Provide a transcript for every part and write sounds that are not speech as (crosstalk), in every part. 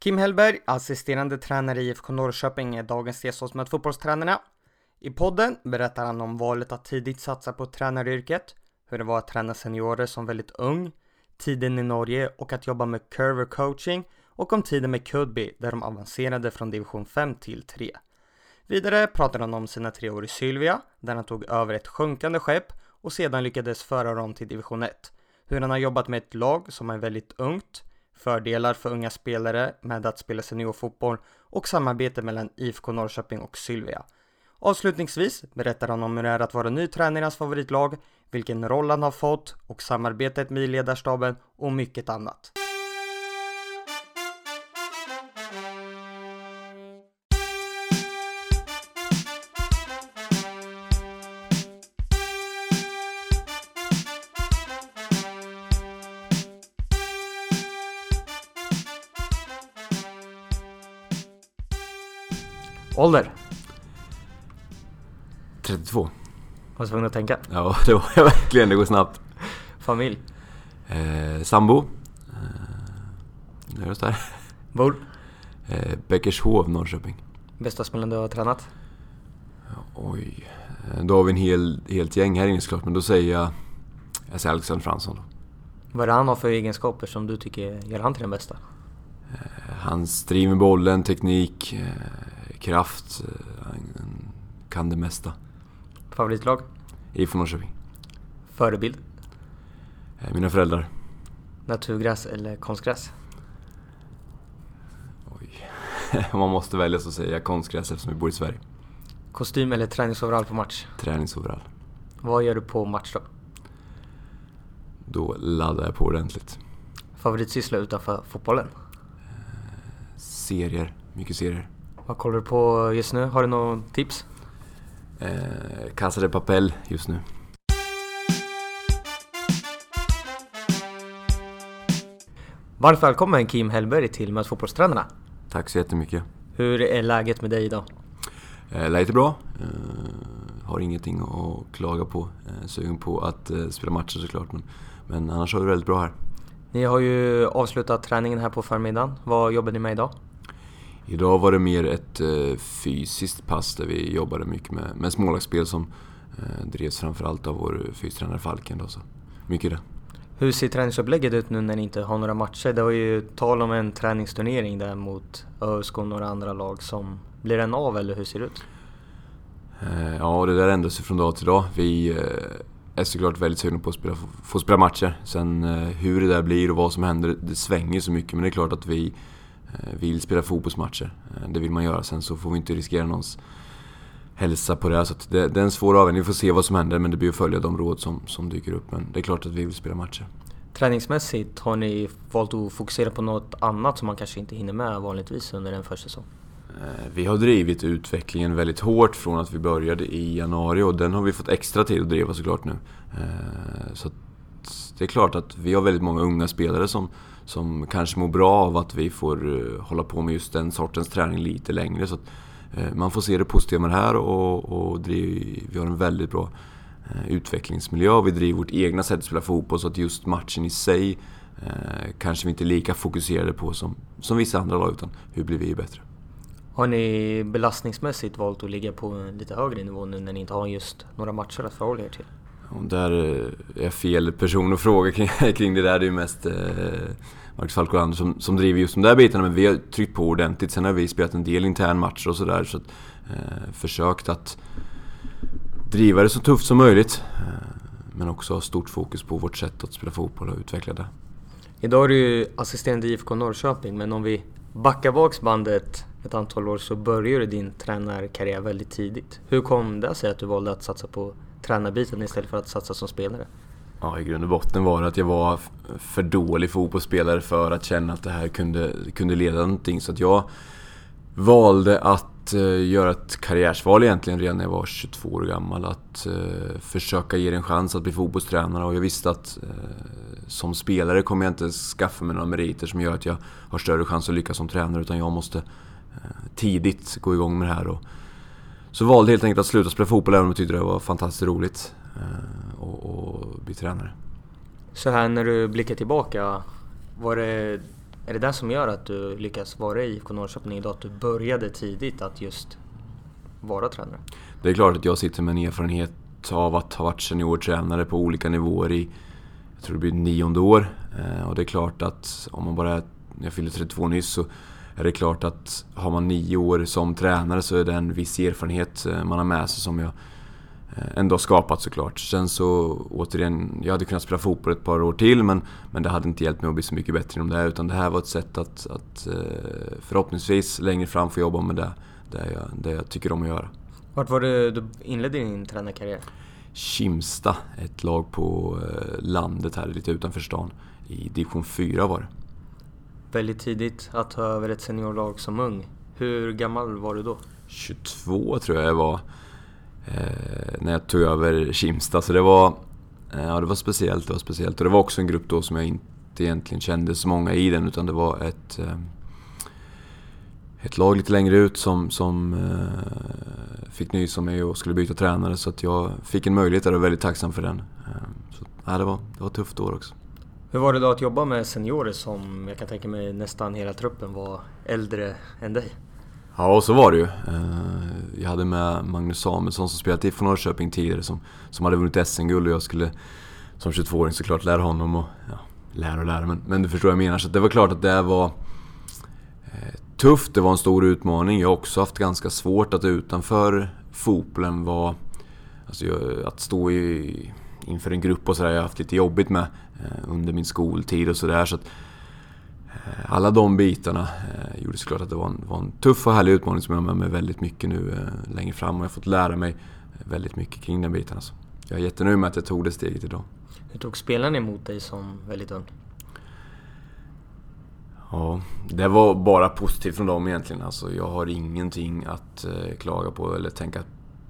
Kim Hellberg, assisterande tränare i IFK Norrköping, är dagens gäst hos med fotbollstränarna. I podden berättar han om valet att tidigt satsa på tränaryrket, hur det var att träna seniorer som väldigt ung, tiden i Norge och att jobba med curver coaching och om tiden med Kudby där de avancerade från division 5 till 3. Vidare pratar han om sina tre år i Sylvia, där han tog över ett sjunkande skepp och sedan lyckades föra dem till division 1. Hur han har jobbat med ett lag som är väldigt ungt, fördelar för unga spelare med att spela seniorfotboll och samarbete mellan IFK Norrköping och Sylvia. Avslutningsvis berättar han om hur det är att vara ny tränare i hans favoritlag, vilken roll han har fått och samarbetet med ledarstaben och mycket annat. Ålder? 32. Var tvungen att tänka. Ja, (laughs) det var jag verkligen. Det går snabbt. Familj? Eh, sambo. Eh, just där. Bor? Eh, Bäckershov, Norrköping. Bästa spelaren du har tränat? Oj. Eh, då har vi en hel, helt gäng här inne såklart, men då säger jag... Jag säger Alexander Fransson då. Vad är det han har för egenskaper som du tycker gör han till den bästa? Eh, hans driv med bollen, teknik, eh, kraft. Eh, han kan det mesta. Favoritlag? IFK Norrköping. Förebild? Eh, mina föräldrar. Naturgräs eller konstgräs? Oj. Om (laughs) man måste välja så säger jag konstgräs eftersom vi bor i Sverige. Kostym eller träningsoverall på match? Träningsoverall. Vad gör du på match då? Då laddar jag på ordentligt. Favoritsyssla utanför fotbollen? Serier. Mycket serier. Vad kollar du på just nu? Har du några tips? Eh, Casa de Papel just nu. Varmt välkommen Kim Hellberg till Möt fotbollstränarna. Tack så jättemycket. Hur är läget med dig idag? Eh, läget är bra. Eh, har ingenting att klaga på. Eh, sugen på att eh, spela matcher såklart. Men, men annars har vi det väldigt bra här. Ni har ju avslutat träningen här på förmiddagen. Vad jobbar ni med idag? Idag var det mer ett eh, fysiskt pass där vi jobbade mycket med, med smålagsspel som eh, drevs framförallt av vår fystränare Falken. Då, så mycket det. Hur ser träningsupplägget ut nu när ni inte har några matcher? Det var ju tal om en träningsturnering där mot ÖSK och några andra lag som blir den av eller hur ser det ut? Eh, ja, det där ändrar sig från dag till dag. Vi är såklart väldigt sugna på att spela, få spela matcher. Sen hur det där blir och vad som händer, det svänger så mycket. Men det är klart att vi vill spela fotbollsmatcher. Eh, det vill man göra. Sen så får vi inte riskera någons hälsa på det. Så det, det är en svår avvägning. Vi får se vad som händer men det blir att följa de råd som, som dyker upp. Men det är klart att vi vill spela matcher. Träningsmässigt, har ni valt att fokusera på något annat som man kanske inte hinner med vanligtvis under en försäsong? Eh, Vi har drivit utvecklingen väldigt hårt från att vi började i januari och den har vi fått extra tid att driva såklart nu. Eh, Så det är klart att vi har väldigt många unga spelare som, som kanske mår bra av att vi får eh, hålla på med just den sortens träning lite längre. Så att eh, man får se det positiva med det här och, och driv, vi har en väldigt bra eh, utvecklingsmiljö och vi driver vårt egna sätt att spela fotboll så att just matchen i sig eh, kanske vi inte är lika fokuserade på som, som vissa andra lag utan hur blir vi bättre? Har ni belastningsmässigt valt att ligga på en lite högre nivå nu när ni inte har just några matcher att förhålla er till? Och där eh, är jag fel person att fråga kring, (laughs) kring det där. Det är ju mest eh, Marcus Falkolander som, som driver just de där bitarna. Men vi har tryckt på ordentligt. Sen har vi spelat en del internmatcher och sådär. Så att, eh, försökt att driva det så tufft som möjligt. Eh, men också ha stort fokus på vårt sätt att spela fotboll och utveckla det. Idag är du ju assisterande i IFK Norrköping, men om vi backar bak bandet ett antal år så började din tränarkarriär väldigt tidigt. Hur kom det sig att du valde att satsa på tränarbiten istället för att satsa som spelare? Ja, i grund och botten var det att jag var för dålig fotbollsspelare för att känna att det här kunde, kunde leda någonting. Så att jag valde att eh, göra ett karriärsval egentligen redan när jag var 22 år gammal. Att eh, försöka ge det en chans att bli fotbollstränare och jag visste att eh, som spelare kommer jag inte skaffa mig några meriter som gör att jag har större chans att lyckas som tränare utan jag måste tidigt gå igång med det här. Och, så valde helt enkelt att sluta spela fotboll även om jag tyckte det var fantastiskt roligt. eh, Och, och bli tränare. Så här när du blickar tillbaka, var det Är det det som gör att du lyckas vara i IFK Norrköping idag? Att du började tidigt att just vara tränare? Det är klart att jag sitter med en erfarenhet av att ha varit seniortränare på olika nivåer i, jag tror det blir nionde år. Eh, och det är klart att om man bara, jag fyllde 32 nyss, så är det klart att har man nio år som tränare så är det en viss erfarenhet eh, man har med sig som jag eh, ändå skapat såklart. Sen så återigen, jag hade kunnat spela fotboll ett par år till men, men det hade inte hjälpt mig att bli så mycket bättre inom det utan det här var ett sätt att, att förhoppningsvis längre fram få jobba med det, det, jag, det jag tycker om att göra. Vart var det du inledde din tränarkarriär? Kimsta, ett lag på landet här lite utanför stan. I division 4 var det. Väldigt tidigt att ta över ett seniorlag som ung. Hur gammal var du då? 22 tror jag jag var eh, när jag tog över Kimsta. Så det var, eh, ja, det var speciellt. Det var speciellt. Och det var också en grupp då som jag inte egentligen kände så många i den utan det var ett eh, ett lag lite längre ut som, som eh, fick nys om mig och skulle byta tränare så att jag fick en möjlighet där och är väldigt tacksam för den. Eh, så, ja, det, var, det var tufft år också. Hur var det då att jobba med seniorer som jag kan tänka mig nästan hela truppen var äldre än dig? Ja, och så var det ju. Eh, jag hade med Magnus Samuelsson som spelat i från Norrköping tidigare som, som hade vunnit SM-guld och jag skulle som 22-åring såklart lära honom och ja, lära och lära men, men du förstår vad jag menar. Så det var klart att det var eh, tufft, det var en stor utmaning. Jag har också haft ganska svårt att utanför fotbollen vara... Alltså att stå i, inför en grupp och sådär, jag har haft lite jobbigt med. Eh, under min skoltid och sådär. Så eh, alla de bitarna eh, gjorde såklart att det var en, var en tuff och härlig utmaning som jag har med mig väldigt mycket nu längre fram och jag har fått lära mig väldigt mycket kring den biten. Alltså. Jag är jättenöjd med att jag tog det steget idag. Hur tog spelarna emot dig som väldigt ung? Ja, det var bara positivt från dem egentligen. Alltså, jag har ingenting att klaga på eller tänka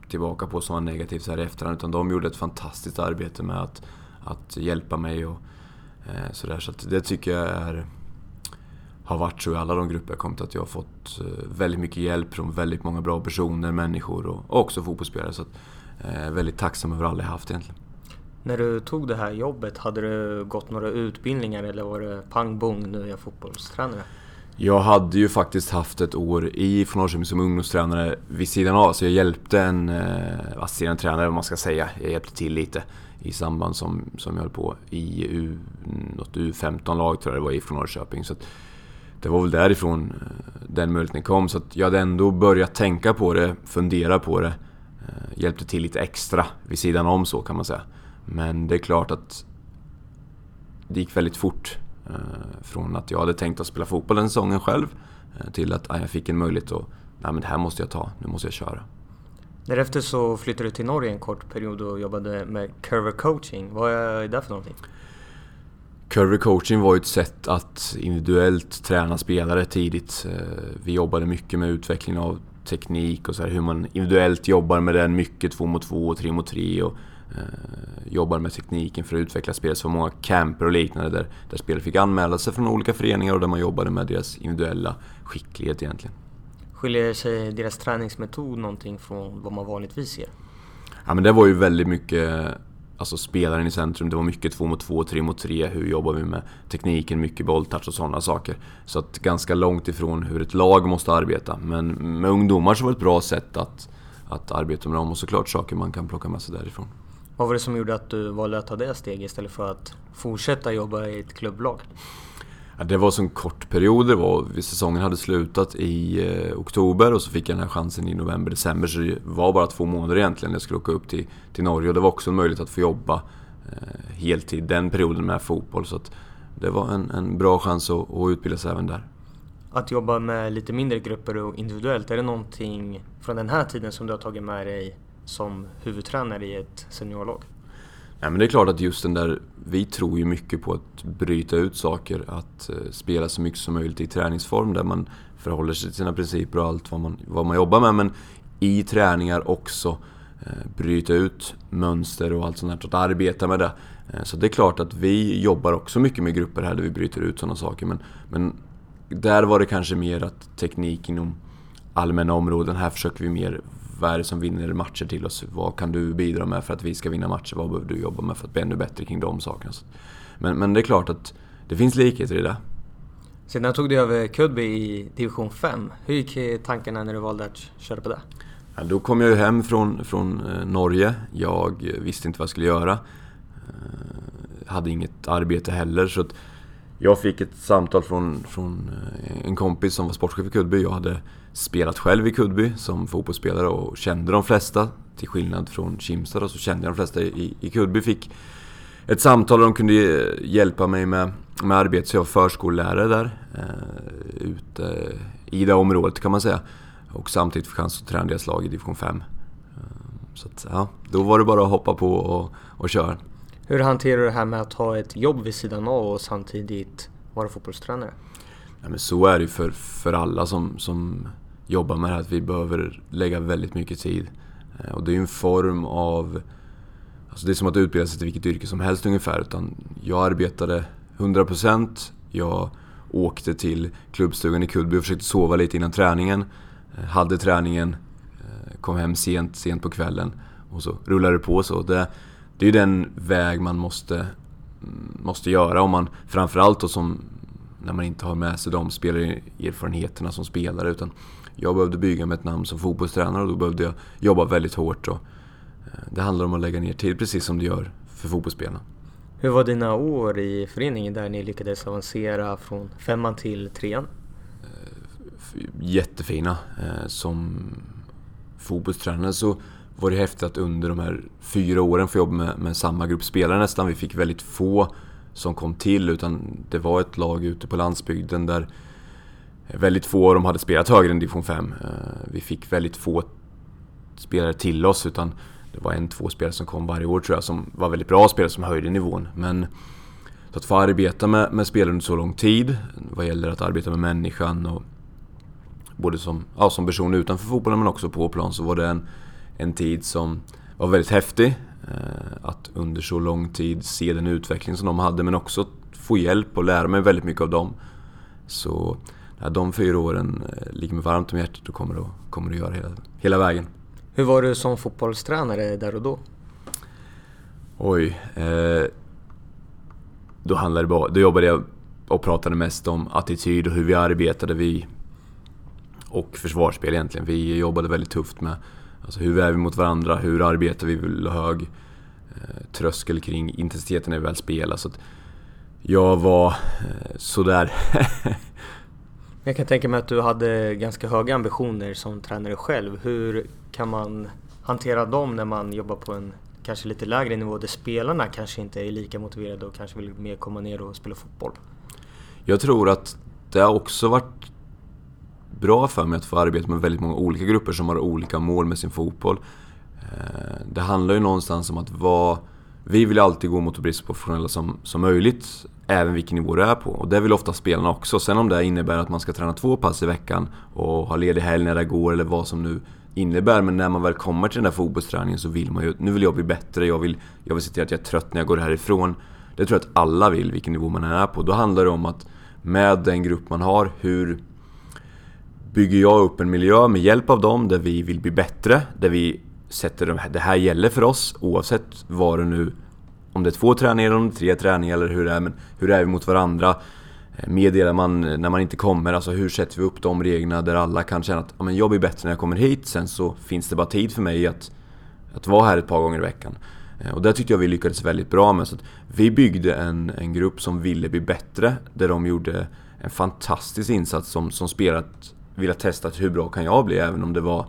tillbaka på som var negativt så här i efterhand. Utan de gjorde ett fantastiskt arbete med att att hjälpa mig och eh, sådär. Så det tycker jag är, har varit så i alla de grupper jag kommit att jag har fått eh, väldigt mycket hjälp från väldigt många bra personer, människor och, och också fotbollsspelare. Så att, eh, väldigt tacksam över alla jag haft egentligen. När du tog det här jobbet, hade du gått några utbildningar eller var det pang bom, nu är jag fotbollstränare? Jag hade ju faktiskt haft ett år i från Norrköping som ungdomstränare vid sidan av. Så jag hjälpte en eh, assisterande tränare, vad man ska säga. Jag hjälpte till lite i samband som, som jag höll på i U, något U15-lag tror jag det var ifrån Norrköping. Så det var väl därifrån eh, den möjligheten kom. Så jag hade ändå börjat tänka på det, fundera på det. Eh, hjälpte till lite extra vid sidan om så kan man säga. Men det är klart att det gick väldigt fort. Eh, från att jag hade tänkt att spela fotboll den säsongen själv till att jag fick en möjlighet att Nej men det här måste jag ta, nu måste jag köra. Därefter så flyttade du till Norge en kort period och jobbade med Curver coaching. Vad är det för någonting? Curver coaching var ju ett sätt att individuellt träna spelare tidigt. Eh, vi jobbade mycket med utveckling av teknik och så här, hur man individuellt jobbar med den. Mycket två mot två och tre mot tre. Och, eh, jobbar med tekniken för att utveckla spel. Så många camper och liknande där, där spelare fick anmäla sig från olika föreningar och där man jobbade med deras individuella skicklighet egentligen. Skiljer sig deras träningsmetod någonting från vad man vanligtvis ser? Ja men det var ju väldigt mycket Alltså spelaren i centrum, det var mycket två mot två, tre mot tre. Hur jobbar vi med tekniken, mycket bolltouch och sådana saker. Så att ganska långt ifrån hur ett lag måste arbeta. Men med ungdomar så var det ett bra sätt att, att arbeta med dem och såklart saker man kan plocka med sig därifrån. Vad var det som gjorde att du valde att ta det steget istället för att fortsätta jobba i ett klubblag? Ja, det var så en kort period det var. Säsongen hade slutat i eh, oktober och så fick jag den här chansen i november, december. Så det var bara två månader egentligen. Jag skulle åka upp till, till Norge och det var också en möjlighet att få jobba eh, heltid den perioden med fotboll. Så det var en, en bra chans att, att utbilda sig även där. Att jobba med lite mindre grupper och individuellt, är det någonting från den här tiden som du har tagit med dig som huvudtränare i ett seniorlag? Ja, men det är klart att just den där, vi tror ju mycket på att bryta ut saker, att eh, spela så mycket som möjligt i träningsform där man förhåller sig till sina principer och allt vad man, vad man jobbar med. Men i träningar också eh, bryta ut mönster och allt sånt här, att arbeta med det. Eh, så det är klart att vi jobbar också mycket med grupper här där vi bryter ut sådana saker. Men, men där var det kanske mer att teknik inom allmänna områden, här försöker vi mer vad är det som vinner matcher till oss? Vad kan du bidra med för att vi ska vinna matcher? Vad behöver du jobba med för att bli ännu bättre kring de sakerna? Men, men det är klart att det finns likheter i det. Sedan tog du över Kudby i division 5. Hur gick tankarna när du valde att köra på det? Ja, då kom jag ju hem från, från eh, Norge. Jag visste inte vad jag skulle göra. Eh, hade inget arbete heller så att jag fick ett samtal från, från eh, en kompis som var sportchef i Kudby. Jag hade spelat själv i Kudby som fotbollsspelare och kände de flesta. Till skillnad från Kimstad så kände jag de flesta i, i Kudby. Fick ett samtal där de kunde eh, hjälpa mig med, med arbete. Så jag var förskollärare där. Eh, ute i det området kan man säga. Och samtidigt fick chans att träna deras lag i division 5. Eh, så att, ja, då var det bara att hoppa på och, och köra. Hur hanterar du det här med att ha ett jobb vid sidan av och samtidigt vara fotbollstränare? Ja, men så är det ju för, för alla som, som jobbar med det här, att vi behöver lägga väldigt mycket tid. Eh, och det är ju en form av... Alltså det är som att utbilda sig till vilket yrke som helst ungefär. Utan jag arbetade 100%, jag åkte till klubbstugan i Kullby och försökte sova lite innan träningen. Eh, hade träningen, eh, kom hem sent, sent på kvällen och så rullade det på så. Det, det är ju den väg man måste, måste göra om man framförallt då som när man inte har med sig de spelarerfarenheterna som spelare utan jag behövde bygga med ett namn som fotbollstränare och då behövde jag jobba väldigt hårt. Och eh, det handlar om att lägga ner tid precis som det gör för fotbollsspelarna. Hur var dina år i föreningen där ni lyckades avancera från femman till trean? Eh, jättefina. Eh, som fotbollstränare så var det häftigt att under de här fyra åren få jobba med, med samma grupp spelare nästan. Vi fick väldigt få som kom till utan det var ett lag ute på landsbygden där väldigt få av dem hade spelat högre än division 5. Eh, vi fick väldigt få spelare till oss utan det var en, två spelare som kom varje år tror jag som var väldigt bra spelare som höjde nivån. Men att få arbeta med, med spelare under så lång tid vad gäller att arbeta med människan och både som, ja, som person utanför fotbollen men också på plan så var det en, en tid som var väldigt häftig. Eh, att under så lång tid se den utveckling som de hade men också få hjälp och lära mig väldigt mycket av dem. Så ja, de fyra åren eh, ligger mig varmt om hjärtat och kommer att, kommer att göra hela, hela vägen. Hur var du som fotbollstränare där och då? Oj. Eh, då, handlade det bara, då jobbade jag och pratade mest om attityd och hur vi arbetade. Vi, och försvarsspel egentligen. Vi jobbade väldigt tufft med alltså hur är vi mot varandra, hur arbetar vi, vi vill ha hög eh, tröskel kring intensiteten när vi väl spelar. Så jag var eh, sådär (laughs) Jag kan tänka mig att du hade ganska höga ambitioner som tränare själv. Hur kan man hantera dem när man jobbar på en kanske lite lägre nivå där spelarna kanske inte är lika motiverade och kanske vill mer komma ner och spela fotboll? Jag tror att det har också varit bra för mig att få arbeta med väldigt många olika grupper som har olika mål med sin fotboll. Eh, det handlar ju någonstans om att vara... Vi vill alltid gå mot att bli så professionella som, som möjligt även vilken nivå du är på. Och det vill ofta spelarna också. Sen om det innebär att man ska träna två pass i veckan och ha ledig helg när det går eller vad som nu innebär. Men när man väl kommer till den där fotbollsträningen så vill man ju, nu vill jag bli bättre, jag vill, jag vill se till att jag är trött när jag går härifrån. Det tror jag att alla vill, vilken nivå man än är på. Då handlar det om att med den grupp man har, hur bygger jag upp en miljö med hjälp av dem där vi vill bli bättre, där vi sätter det här gäller för oss oavsett vad det nu om det är två träningar eller om det är tre träningar eller hur det är, men hur är vi mot varandra? Eh, meddelar man när man inte kommer, alltså hur sätter vi upp de reglerna där alla kan känna att ja, men jag blir bättre när jag kommer hit, sen så finns det bara tid för mig att, att vara här ett par gånger i veckan. Eh, och det tyckte jag vi lyckades väldigt bra med. Så vi byggde en, en grupp som ville bli bättre, där de gjorde en fantastisk insats som, som spelat, vilja testa hur bra kan jag bli, även om det var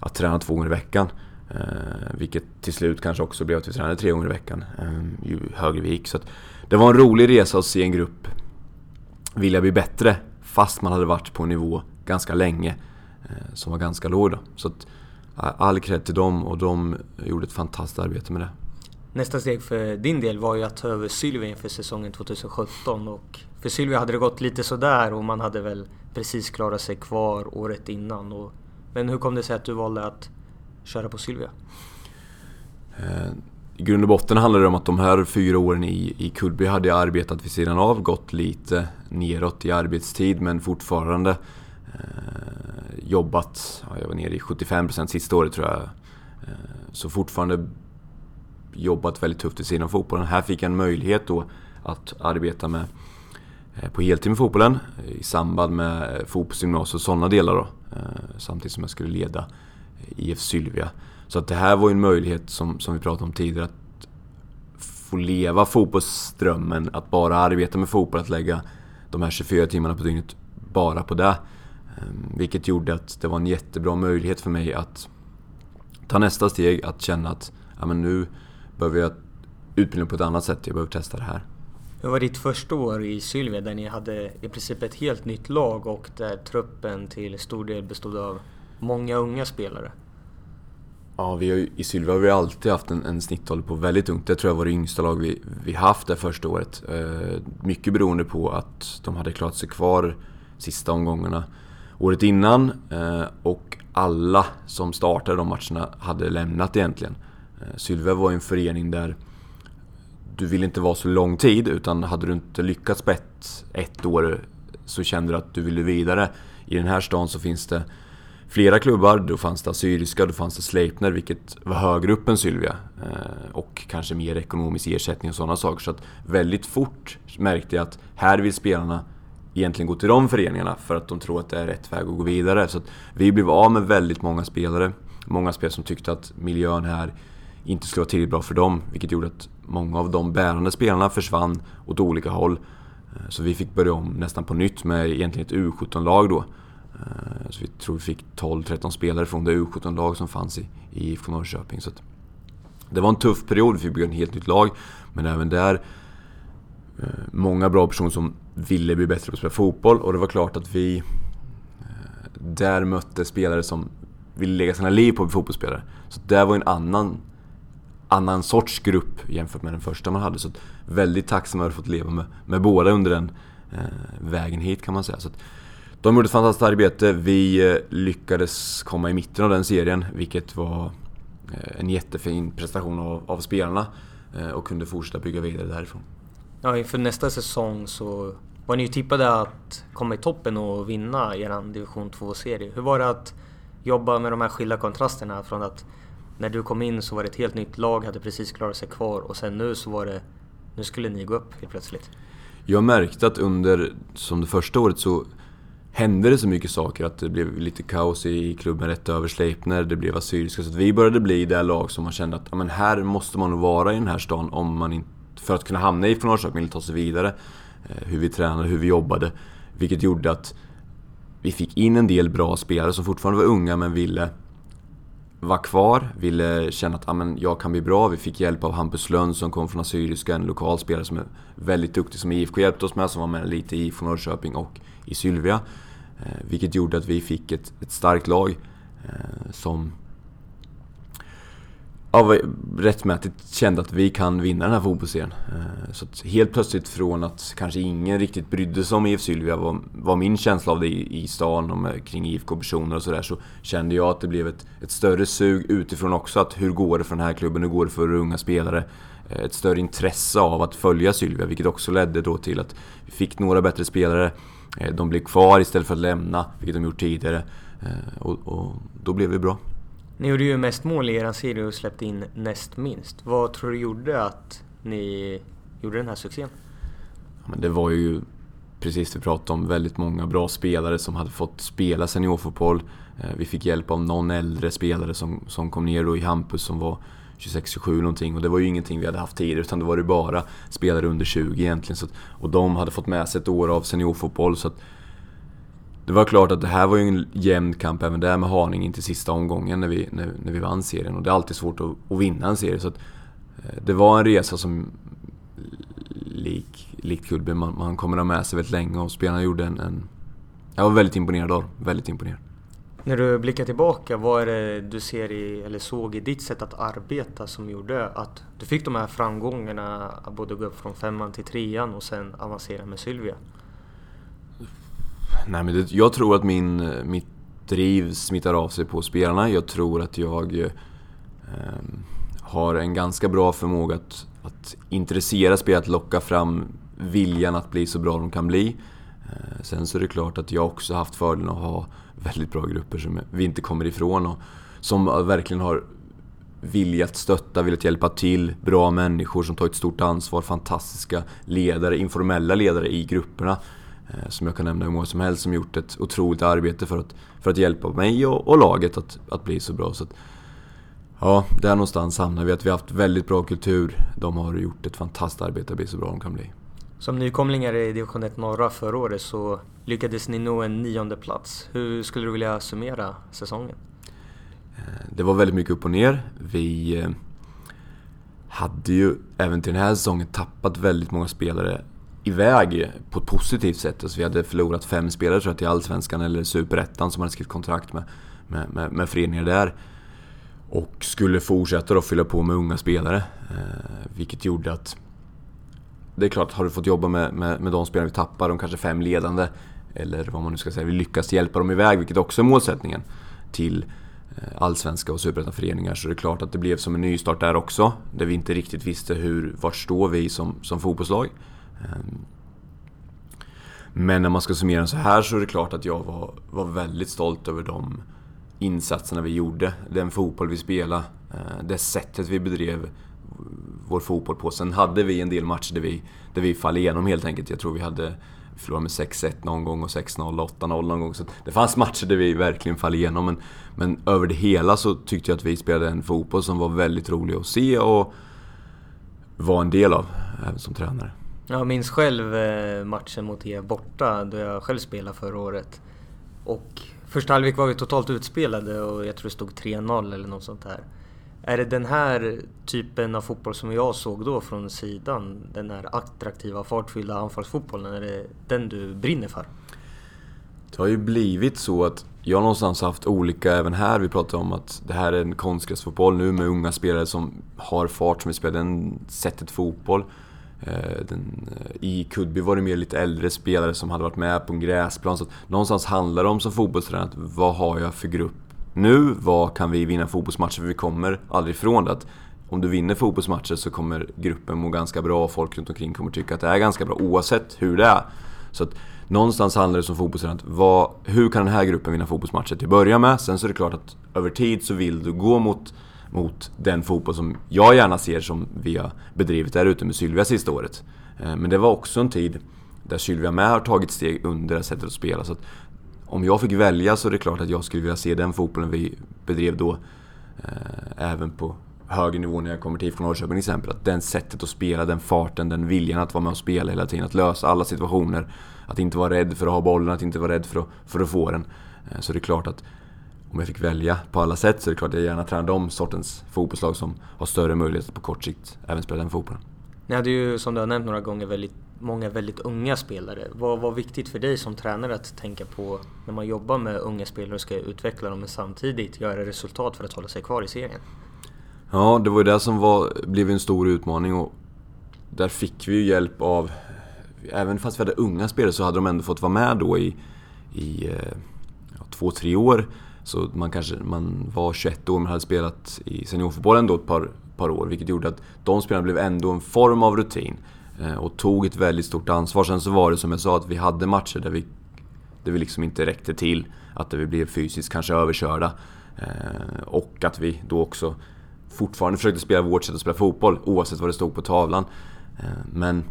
att träna två gånger i veckan. Eh, vilket till slut kanske också blev att vi tränade tre gånger i veckan eh, ju högre vi gick. Så det var en rolig resa att se en grupp vilja bli bättre fast man hade varit på en nivå ganska länge eh, som var ganska låg. Då. Så att, eh, all cred till dem och de gjorde ett fantastiskt arbete med det. Nästa steg för din del var ju att ta över Sylvia inför säsongen 2017 och för Sylvia hade det gått lite sådär och man hade väl precis klarat sig kvar året innan. Och, men hur kom det sig att du valde att köra på Sylvia? Eh, I grund och botten handlar det om att de här fyra åren i, i Kullby hade jag arbetat vid sidan av, gått lite neråt i arbetstid men fortfarande eh, jobbat, ja, jag var nere i 75% sista året tror jag. Eh, så fortfarande jobbat väldigt tufft vid sidan av fotbollen. Här fick jag en möjlighet då att arbeta med Eh, på heltid med fotbollen eh, i samband med eh, fotbollsgymnasiet och sådana delar då. Samtidigt som jag skulle leda IF Sylvia. Så att det här var ju en möjlighet som, som vi pratade om tidigare att få leva fotbollsdrömmen, att bara arbeta med fotboll, att lägga de här 24 timmarna på dygnet bara på det. Ehm, vilket gjorde att det var en jättebra möjlighet för mig att ta nästa steg, att känna att ja, men nu behöver jag utbildning på ett annat sätt, jag behöver testa det här. Hur var ditt första år i Sylvia där ni hade i princip ett helt nytt lag och där truppen till stor del bestod av många unga spelare? Ja, vi har ju, i Sylvia har vi alltid haft en, en snittålder på väldigt ungt. Det tror jag var det yngsta lag vi, vi haft det första året. Eh, mycket beroende på att de hade klarat sig kvar sista omgångarna året innan eh, och alla som startade de matcherna hade lämnat egentligen. Eh, Sylvia var ju en förening där du vill inte vara så lång tid utan hade du inte lyckats på ett, ett år så kände du att du ville vidare. I den här stan så finns det flera klubbar. Då fanns det Assyriska, då fanns det Sleipner vilket var högre upp än Sylvia. Eh, och kanske mer ekonomisk ersättning och sådana saker. Så att väldigt fort märkte jag att här vill spelarna egentligen gå till de föreningarna för att de tror att det är rätt väg att gå vidare. Så att vi blev av med väldigt många spelare. Många spelare som tyckte att miljön här inte skulle vara tillräckligt bra för dem. Vilket gjorde att många av de bärande spelarna försvann åt olika håll. Eh, så vi fick börja om nästan på nytt med egentligen ett U17-lag då. Eh, så vi tror vi fick 12-13 spelare från det U17-lag som fanns i, IFK Norrköping. Så det var en tuff period, vi fick bygga ett helt nytt lag. Men även där, eh, många bra personer som ville bli bättre på att spela fotboll. Och det var klart att vi där mötte spelare som ville lägga sina liv på att bli fotbollsspelare. Så det var en annan annan sorts grupp jämfört med den första man hade. Så väldigt tacksam över att ha fått leva med, med båda under den eh, vägen hit kan man säga. Så att, de gjorde ett fantastiskt arbete. Vi eh, lyckades komma i mitten av den serien, vilket var eh, en jättefin prestation av, av spelarna eh, och kunde fortsätta bygga vidare därifrån. Ja, inför nästa säsong så var ni ju tippade att komma i toppen och vinna er division 2-serie. Hur var det att jobba med de här skilda kontrasterna från att när du kom in så var det ett helt nytt lag, hade precis klarat sig kvar och sen nu så var det... Nu skulle ni gå upp helt plötsligt. Jag märkte att under, som det första året så hände det så mycket saker att det blev lite kaos i klubben rätt över Sleipner, det blev Assyriska. Så att vi började bli det lag som man kände att ja, men här måste man nog vara i den här stan om man inte, för att kunna hamna i Norrköping eller ta sig vidare. Eh, hur vi tränade, hur vi jobbade. Vilket gjorde att vi fick in en del bra spelare som fortfarande var unga men ville var kvar, ville känna att ah, men jag kan bli bra. Vi fick hjälp av Hampus Lönn som kom från Assyriska, en lokal spelare som är väldigt duktig, som IFK hjälpte oss med, som var med lite i IFK Norrköping och i Sylvia. Eh, vilket gjorde att vi fick ett, ett starkt lag eh, som ja, rättmätigt kände att vi kan vinna den här fotbollsserien. Eh, så att helt plötsligt från att kanske ingen riktigt brydde sig om IF Sylvia var, var min känsla av det i, i stan och med, kring IFK-personer och sådär så kände jag att det blev ett, ett större sug utifrån också att hur går det för den här klubben, hur går det för unga spelare? Eh, ett större intresse av att följa Sylvia vilket också ledde då till att vi fick några bättre spelare. Eh, de blev kvar istället för att lämna, vilket de gjort tidigare. Och, och då blev vi bra. Ni gjorde ju mest mål i er serie och släppte in näst minst. Vad tror du gjorde att ni gjorde den här succén? Ja, men det var ju precis det vi pratade om, väldigt många bra spelare som hade fått spela seniorfotboll. Eh, vi fick hjälp av någon äldre spelare som, som kom ner då i Hampus som var 26-27 någonting och det var ju ingenting vi hade haft tidigare utan det var ju bara spelare under 20 egentligen. Så att, och de hade fått med sig ett år av seniorfotboll så att det var klart att det här var ju en jämn kamp även där med Haninge in till sista omgången när vi, när, när vi vann serien. Och det är alltid svårt att, att vinna en serie. Så att, eh, det var en resa som, lik, likt Kullby, man, man kommer ha med sig väldigt länge och spelarna gjorde en, en... Jag var väldigt imponerad av Väldigt imponerad. När du blickar tillbaka, vad är det du ser i, eller såg i ditt sätt att arbeta som gjorde att du fick de här framgångarna, att både gå upp från femman till trean och sen avancera med Sylvia? Nej, men det, jag tror att min, mitt driv smittar av sig på spelarna. Jag tror att jag eh, har en ganska bra förmåga att, att intressera spelarna, att locka fram viljan att bli så bra de kan bli. Eh, sen så är det klart att jag också haft fördelen att ha väldigt bra grupper som vi inte kommer ifrån och som verkligen har vilja att stötta, vilja att hjälpa till, bra människor som tagit stort ansvar, fantastiska ledare, informella ledare i grupperna. Eh, som jag kan nämna hur många som helst som gjort ett otroligt arbete för att, för att hjälpa mig och, och laget att, att bli så bra. Så att, ja, där någonstans hamnar vi. Att vi har haft väldigt bra kultur. De har gjort ett fantastiskt arbete att bli så bra de kan bli. Som nykomlingar i division 1 norra förra året så lyckades ni nå en nionde plats. Hur skulle du vilja summera säsongen? Eh, det var väldigt mycket upp och ner. Vi eh, hade ju även till den här säsongen tappat väldigt många spelare iväg på ett positivt sätt. Alltså vi hade förlorat fem spelare tror jag till Allsvenskan eller Superettan som hade skrivit kontrakt med, med, med, med föreningar där. Och skulle fortsätta då fylla på med unga spelare. Eh, vilket gjorde att... Det är klart, har du fått jobba med, med, med de spelare vi tappar, de kanske fem ledande, eller vad man nu ska säga, vi lyckas hjälpa dem iväg, vilket också är målsättningen, till eh, allsvenska och superettan-föreningar. Så det är klart att det blev som en nystart där också, där vi inte riktigt visste hur, vart står vi som, som fotbollslag. Ehm, men när man ska summera så här så är det klart att jag var, var väldigt stolt över de insatserna vi gjorde. Den fotboll vi spelade, eh, det sättet vi bedrev vår fotboll på. Sen hade vi en del matcher där vi, där vi fall igenom helt enkelt. Jag tror vi hade förlorat med 6-1 någon gång och 6-0 8-0 någon gång. Så det fanns matcher där vi verkligen fall igenom. Men, men över det hela så tyckte jag att vi spelade en fotboll som var väldigt rolig att se och vara en del av, även som tränare. Jag minns själv eh, matchen mot er borta, då jag själv spelade förra året. Och första halvlek var vi totalt utspelade och jag tror det stod 3-0 eller något sånt där. Är det den här typen av fotboll som jag såg då från sidan, den här attraktiva, fartfyllda anfallsfotbollen, är det den du brinner för? Det har ju blivit så att jag någonstans haft olika, även här, vi pratar om att det här är en konstgräsfotboll nu med unga spelare som har fart, som vill spela den sättet fotboll. Eh, den, eh, I Kudby var det mer lite äldre spelare som hade varit med på en gräsplan. Så någonstans handlar det om som fotbollstränare, vad har jag för grupp nu? Vad kan vi vinna fotbollsmatcher? För vi kommer aldrig ifrån det att om du vinner fotbollsmatcher så kommer gruppen må ganska bra och folk runt omkring kommer tycka att det är ganska bra oavsett hur det är. Så att någonstans handlar det som fotbollstränare vad, hur kan den här gruppen vinna fotbollsmatcher till att börja med? Sen så är det klart att över tid så vill du gå mot mot den fotboll som jag gärna ser som vi har bedrivit där ute med Sylvia sista året. Eh, men det var också en tid där Sylvia med har tagit steg under det sättet att spela. Så att om jag fick välja så är det klart att jag skulle vilja se den fotbollen vi bedrev då eh, även på högre nivå när jag kommer till IFK Norrköping till exempel. Att den sättet att spela, den farten, den viljan att vara med och spela hela tiden, att lösa alla situationer. Att inte vara rädd för att ha bollen, att inte vara rädd för att, för att få den. Eh, så det är klart att om jag fick välja på alla sätt så är det klart att jag gärna tränar de sortens fotbollslag som har större möjligheter på kort sikt även spela den fotbollen. Ni hade ju som du har nämnt några gånger väldigt många väldigt unga spelare. Vad var viktigt för dig som tränare att tänka på när man jobbar med unga spelare och ska utveckla dem men samtidigt göra resultat för att hålla sig kvar i serien? Ja, det var ju det som var, blev en stor utmaning och där fick vi ju hjälp av... Även fast vi hade unga spelare så hade de ändå fått vara med då i, i eh, ja, två, tre år så man kanske man var 21 år men hade spelat i seniorfotbollen då ett par, par år, vilket gjorde att de spelarna blev ändå en form av rutin eh, och tog ett väldigt stort ansvar. Sen så var det som jag sa att vi hade matcher där vi, där vi liksom inte räckte till. Att vi blev fysiskt kanske överkörda. Eh, och att vi då också fortfarande försökte spela vårt sätt att spela fotboll oavsett vad det stod på tavlan. Eh, men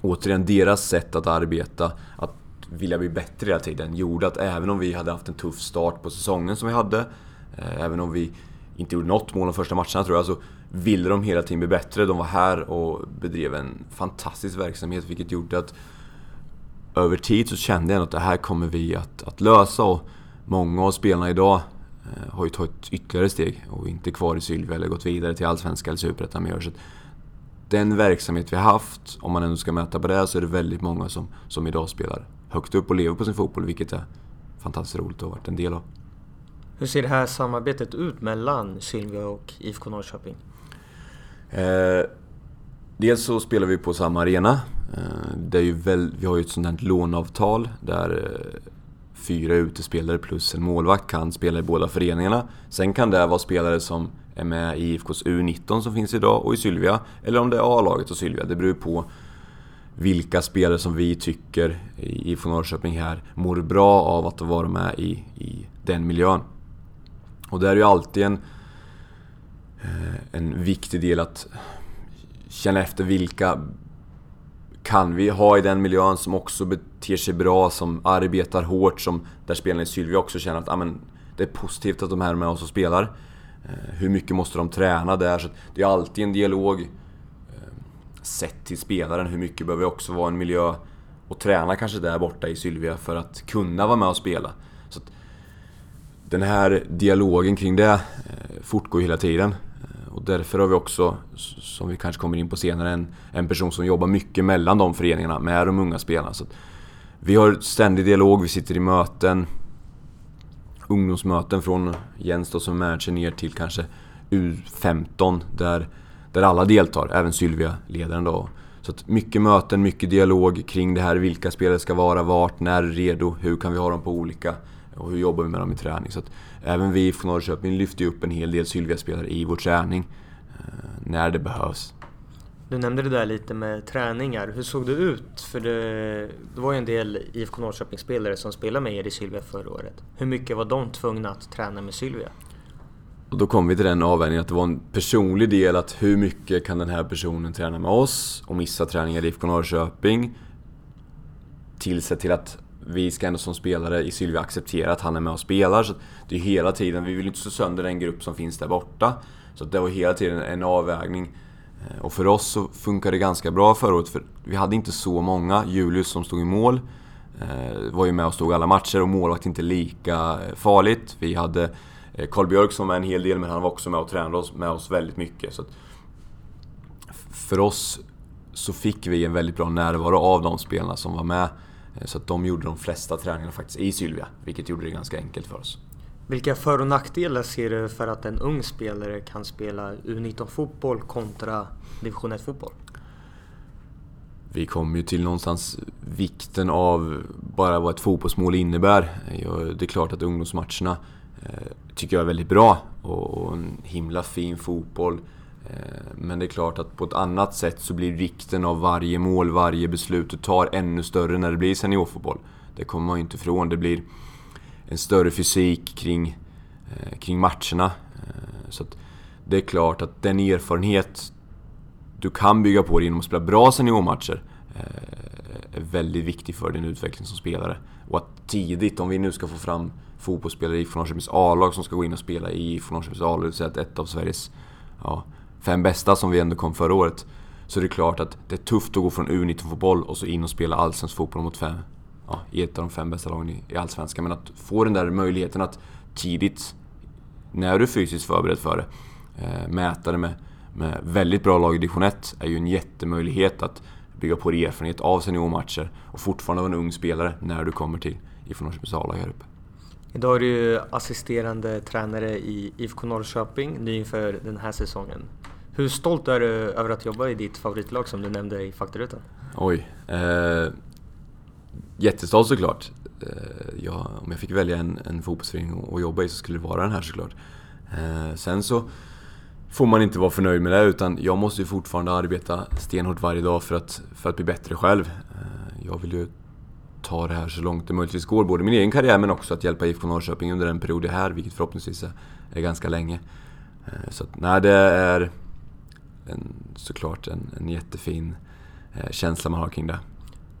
återigen, deras sätt att arbeta, att vilja bli bättre hela tiden gjorde att även om vi hade haft en tuff start på säsongen som vi hade, eh, även om vi inte gjorde något mål de första matcherna tror jag, så ville de hela tiden bli bättre. De var här och bedrev en fantastisk verksamhet vilket gjorde att över tid så kände jag att det här kommer vi att, att lösa. Och många av spelarna idag eh, har ju tagit ytterligare steg och inte kvar i Sylvia eller gått vidare till Allsvenskan eller Superettan med så Den verksamhet vi har haft, om man ändå ska mäta på det, så är det väldigt många som, som idag spelar högt upp och lever på sin fotboll, vilket är fantastiskt roligt att ha varit en del av. Hur ser det här samarbetet ut mellan Sylvia och IFK Norrköping? Eh, dels så spelar vi på samma arena. Eh, det är ju väl, vi har ju ett sånt här låneavtal där eh, fyra utespelare plus en målvakt kan spela i båda föreningarna. Sen kan det vara spelare som är med i IFKs U19 som finns idag och i Sylvia. Eller om det är A-laget och Sylvia. Det beror på vilka spelare som vi tycker i IFK Norrköping här mår bra av att vara med i, i den miljön. Och det är ju alltid en... Eh, en viktig del att känna efter vilka kan vi ha i den miljön som också beter sig bra, som arbetar hårt, som där spelarna i Sylvia också känner att ah, men, det är positivt att de här är med oss och spelar. Eh, hur mycket måste de träna där? Så det är alltid en dialog sett till spelaren. Hur mycket behöver också vara en miljö och träna kanske där borta i Sylvia för att kunna vara med och spela. Så den här dialogen kring det eh, fortgår hela tiden. Eh, och därför har vi också, som vi kanske kommer in på senare, en, en person som jobbar mycket mellan de föreningarna med de unga spelarna. Så vi har ständig dialog, vi sitter i möten. Ungdomsmöten från Jens då som manager ner till kanske U15 där, där alla deltar, även Sylvia, ledaren då. Så att mycket möten, mycket dialog kring det här, vilka spelare ska vara, vart, när redo, hur kan vi ha dem på olika och hur jobbar vi med dem i träning. Så att även vi från Norrköping lyfter upp en hel del Sylvia-spelare i vår träning eh, när det behövs. Du nämnde det där lite med träningar. Hur såg det ut? För det, det var ju en del IFK Norrköping-spelare som spelade med er i Sylvia förra året. Hur mycket var de tvungna att träna med Sylvia? Och då kom vi till den avvägningen att det var en personlig del att hur mycket kan den här personen träna med oss och missa träningar i IFK Norrköping. Till till att vi ska ändå som spelare i Sylvia acceptera att han är med och spelar. Så det är hela tiden, vi vill inte slå sönder den grupp som finns där borta. Så det var hela tiden en avvägning. Eh, och för oss så funkade det ganska bra förra året, för vi hade inte så många. Julius som stod i mål eh, var ju med och stod alla matcher och målvakt inte lika eh, farligt. Vi hade Karl Björk som var en hel del, men han var också med och tränade oss, med oss väldigt mycket. Så för oss så fick vi en väldigt bra närvaro av de spelarna som var med. Eh, så att de gjorde de flesta träningarna faktiskt i Sylvia, vilket gjorde det ganska enkelt för oss. Vilka för och nackdelar ser du för att en ung spelare kan spela U19-fotboll kontra division 1-fotboll? Vi kommer ju till någonstans vikten av bara vad ett fotbollsmål innebär. Det är klart att ungdomsmatcherna eh, Eh, tycker jag är väldigt bra och en himla fin fotboll. Eh, men det är klart att på ett annat sätt så blir vikten av varje mål, varje beslut du tar ännu större när det blir seniorfotboll. Det kommer man ju inte ifrån. Det blir en större fysik kring, eh, kring matcherna. Eh, så det är klart att den erfarenhet du kan bygga på genom att spela bra seniormatcher eh, är väldigt viktig för din utveckling som spelare. Och att tidigt, om vi nu ska få fram fotbollsspelare i Norrköpings A-lag som ska gå in och spela i IFK Norrköpings A-lag, det vill säga ett av Sveriges ja, fem bästa som vi ändå kom förra året. Så det är klart att det är tufft att gå från U19-fotboll och så in och spela allsvensk fotboll mot fem, ja, i ett av de fem bästa lagen i, Allsvenskan. Men att få den där möjligheten att tidigt, när du är fysiskt förberedd för det, eh, mäta det med, med väldigt bra lag i division 1 är ju en jättemöjlighet att bygga på erfarenhet av seniormatcher och fortfarande vara en ung spelare när du kommer till IFK Norrköpings A-lag här uppe. Idag är du assisterande tränare i IFK Norrköping, ny inför den här säsongen. Hur stolt är du över att jobba i ditt favoritlag som du nämnde i faktarutan? Oj. Eh, jättestolt såklart. Eh, ja, om jag fick välja en, en fotbollsförening att jobba i så skulle det vara den här såklart. Eh, sen så får man inte vara för nöjd med det utan jag måste ju fortfarande arbeta stenhårt varje dag för att, för att bli bättre själv. Eh, jag vill ju ta det här så långt det möjligtvis går, både min egen karriär men också att hjälpa IFK Norrköping under den period jag är här, vilket förhoppningsvis är, är ganska länge. Eh, så att, nej, det är en, såklart en, en jättefin eh, känsla man har kring det.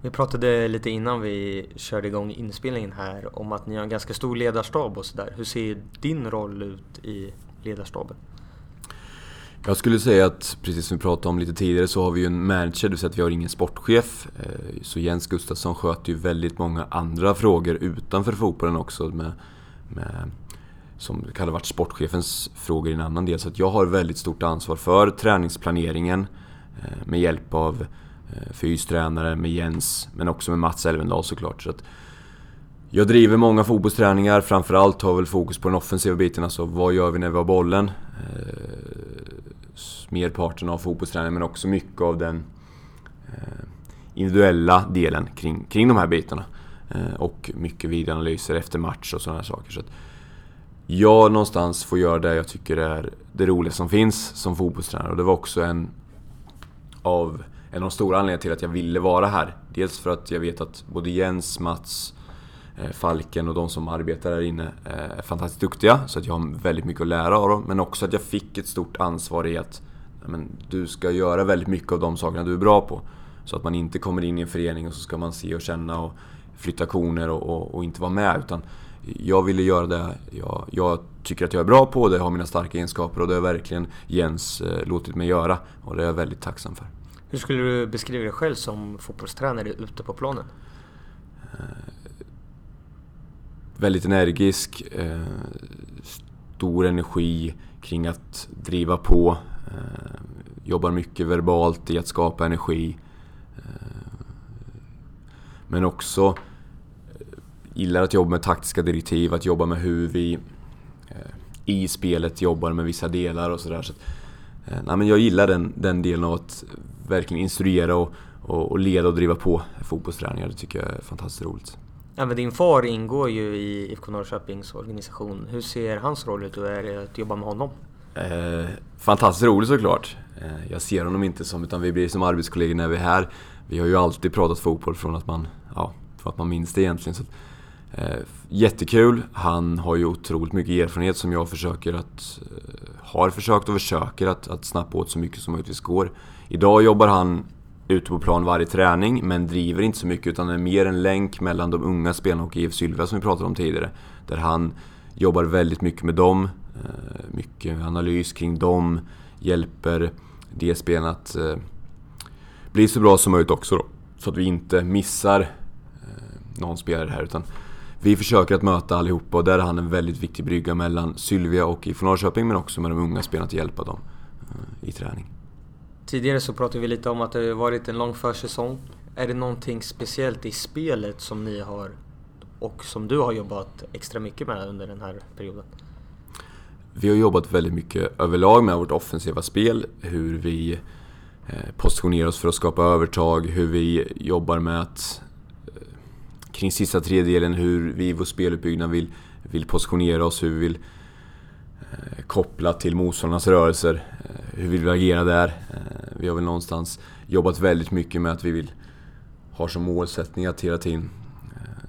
Vi pratade lite innan vi körde igång inspelningen här om att ni har en ganska stor ledarstab och sådär. Hur ser din roll ut i ledarstaben? Jag skulle säga att, precis som vi pratade om lite tidigare, så har vi ju en manager, det vill säga att vi har ingen sportchef. Eh, så Jens Gustafsson sköter ju väldigt många andra frågor utanför fotbollen också. Med, med, som kan ha varit sportchefens frågor i en annan del. Så att jag har väldigt stort ansvar för träningsplaneringen eh, med hjälp av eh, fystränare, med Jens, men också med Mats Elvendal såklart. Så att jag driver många fotbollsträningar, framförallt har väl fokus på den offensiva biten, alltså vad gör vi när vi har bollen? Merparten av fotbollsträningen men också mycket av den eh, individuella delen kring, kring de här bitarna. Eh, och mycket videoanalyser efter match och sådana saker. Så att jag någonstans får göra det jag tycker är det roliga som finns som fotbollstränare. Och det var också en av, en av de stora anledningarna till att jag ville vara här. Dels för att jag vet att både Jens, Mats, eh, Falken och de som arbetar där inne är fantastiskt duktiga. Så att jag har väldigt mycket att lära av dem. Men också att jag fick ett stort ansvar i att men, du ska göra väldigt mycket av de sakerna du är bra på. Så att man inte kommer in i en förening och så ska man se och känna och flytta koner och, och, och inte vara med. Utan jag ville göra det jag, jag, tycker att jag är bra på, det har mina starka egenskaper och det har verkligen Jens eh, låtit mig göra. Och det är jag väldigt tacksam för. Hur skulle du beskriva dig själv som fotbollstränare ute på planen? Eh, väldigt energisk, eh, stor energi kring att driva på. Eh, jobbar mycket verbalt i att skapa energi. Eh, men också eh, gillar att jobba med taktiska direktiv, att jobba med hur vi i spelet jobbar med vissa delar och sådär. Så, nej, jag gillar den, den delen av att verkligen instruera och, och, och leda och driva på fotbollsträningar. Det tycker jag är fantastiskt roligt. Även din far ingår ju i IFK Norrköpings organisation. Hur ser hans roll ut och är det att jobba med honom? Eh, fantastiskt roligt såklart. Eh, jag ser honom inte som, utan vi blir som arbetskollegor när vi är här. Vi har ju alltid pratat fotboll från att man, ja, från att man minns det egentligen. Så, eh, jättekul. Han har ju otroligt mycket erfarenhet som jag försöker att, eh, har försökt och försöker att, att snappa åt så mycket som möjligtvis går. Idag jobbar han ute på plan varje träning, men driver inte så mycket utan är mer en länk mellan de unga spelarna och IF Sylvia som vi pratade om tidigare. Där han jobbar väldigt mycket med dem, Eh, mycket analys kring dem, hjälper DSBn att eh, bli så bra som möjligt också då. Så att vi inte missar eh, någon spelare här utan vi försöker att möta allihopa och där är han en väldigt viktig brygga mellan Sylvia och IFK Norrköping men också med de unga spelarna att hjälpa dem i träning. Tidigare så pratade vi lite om att det varit en lång försäsong. Är det någonting speciellt i spelet som ni har och som du har jobbat extra mycket med under den här perioden? Vi har jobbat väldigt mycket överlag med vårt offensiva spel, hur vi eh, positionerar oss för att skapa övertag, hur vi jobbar med att eh, kring sista tredjedelen, hur vi i vår speluppbyggnad vill, vill positionera oss, hur vi vill eh, koppla till motståndarnas rörelser, eh, hur vi vill agera där. Vi har väl någonstans jobbat väldigt mycket med att vi vill ha som målsättning att hela tiden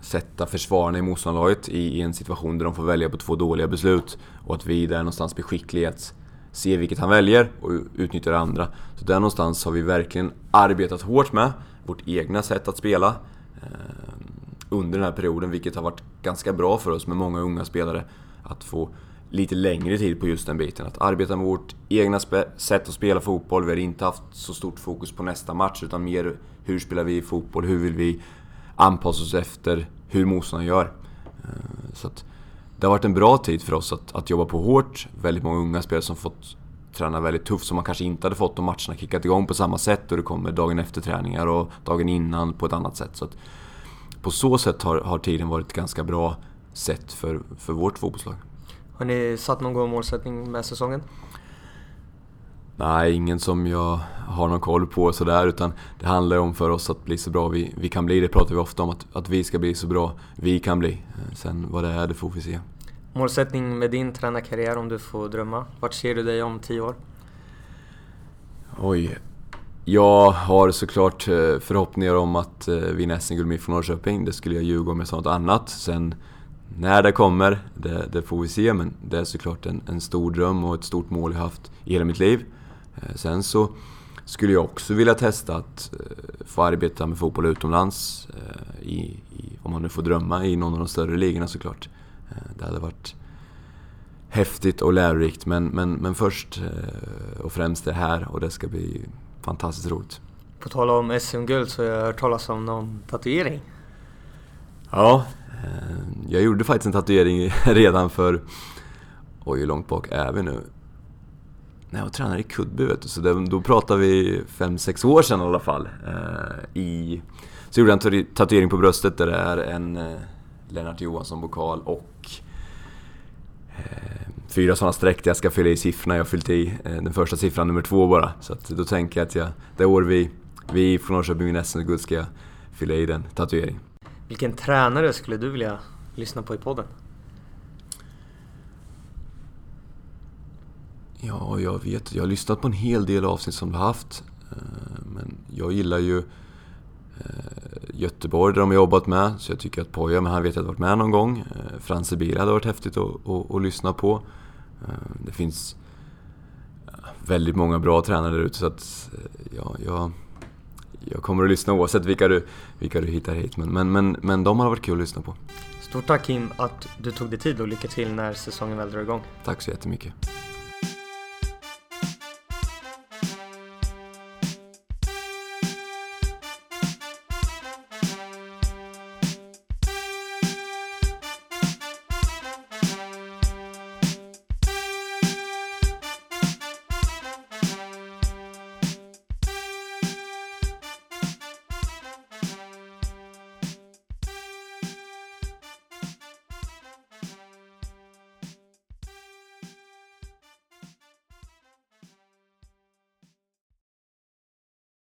sätta försvararna i motståndarlaget i, en situation där de får välja på två dåliga beslut. Och att vi där någonstans blir skickliga att se vilket han väljer och utnyttja det andra. Så där någonstans har vi verkligen arbetat hårt med vårt egna sätt att spela eh, under den här perioden, vilket har varit ganska bra för oss med många unga spelare. Att få lite längre tid på just den biten. Att arbeta med vårt egna sätt att spela fotboll. Vi har inte haft så stort fokus på nästa match, utan mer hur spelar vi fotboll? Hur vill vi anpassa oss efter hur motståndaren gör. Eh, så att det har varit en bra tid för oss att, att jobba på hårt. Väldigt många unga spelare som fått träna väldigt tufft som man kanske inte hade fått om matcherna kickat igång på samma sätt och det kommer dagen efter träningar och dagen innan på ett annat sätt. Så att på så sätt har, har tiden varit ganska bra sätt för, för vårt fotbollslag. Har ni satt någon målsättning med säsongen? Nej, ingen som jag har någon koll på sådär utan det handlar om för oss att bli så bra vi, vi kan bli. Det pratar vi ofta om, att, att vi ska bli så bra vi kan bli. Sen vad det är, det får vi se. Målsättning med din tränarkarriär om du får drömma? Vart ser du dig om tio år? Oj. Jag har såklart eh, förhoppningar om att eh, vinna SM-guld med från Norrköping. Det skulle jag ljuga om jag sa något annat. Sen när det kommer, det, det, får vi se. Men det är såklart en, en stor dröm och ett stort mål jag haft i hela mitt liv. Eh, sen så skulle jag också vilja testa att eh, få arbeta med fotboll utomlands. Eh, I, i, om man nu får drömma, i någon av de större ligorna såklart. Det hade varit häftigt och lärorikt men, men, men först och främst det här och det ska bli fantastiskt roligt. På tal om SM-guld så har jag hört talas om någon tatuering. Ja, jag gjorde faktiskt en tatuering (laughs) redan för, oj hur långt bak är vi nu? När jag var tränare i Kudby vet du, så det, då pratar vi 5-6 år sedan i alla fall. Eh, i, så gjorde jag en tatuering på bröstet där det är en eh, Lennart Johansson-bokal och eh, fyra sådana streck där jag ska fylla i siffrorna. Jag har fyllt i eh, den första siffran, nummer två bara. Så att, då tänker jag att jag, det år vi, vi från Norrköping vinner SM-guld ska jag fylla i den tatueringen. Vilken tränare skulle du vilja lyssna på i podden? Ja, jag vet. Jag har lyssnat på en hel del avsnitt som du har haft. Eh, men jag gillar ju... Eh, Göteborg där de har jobbat med, så jag tycker att Poja, men han vet jag har varit med någon gång. Eh, Frans Sibila hade varit häftigt att, att, att lyssna på. Det finns väldigt många bra tränare där ute så att ja, jag, jag kommer att lyssna oavsett vilka du, vilka du hittar hit. Men, men, men, men de har varit kul att lyssna på. Stort tack Kim att du tog dig tid och lycka till när säsongen väl drar igång. Tack så jättemycket.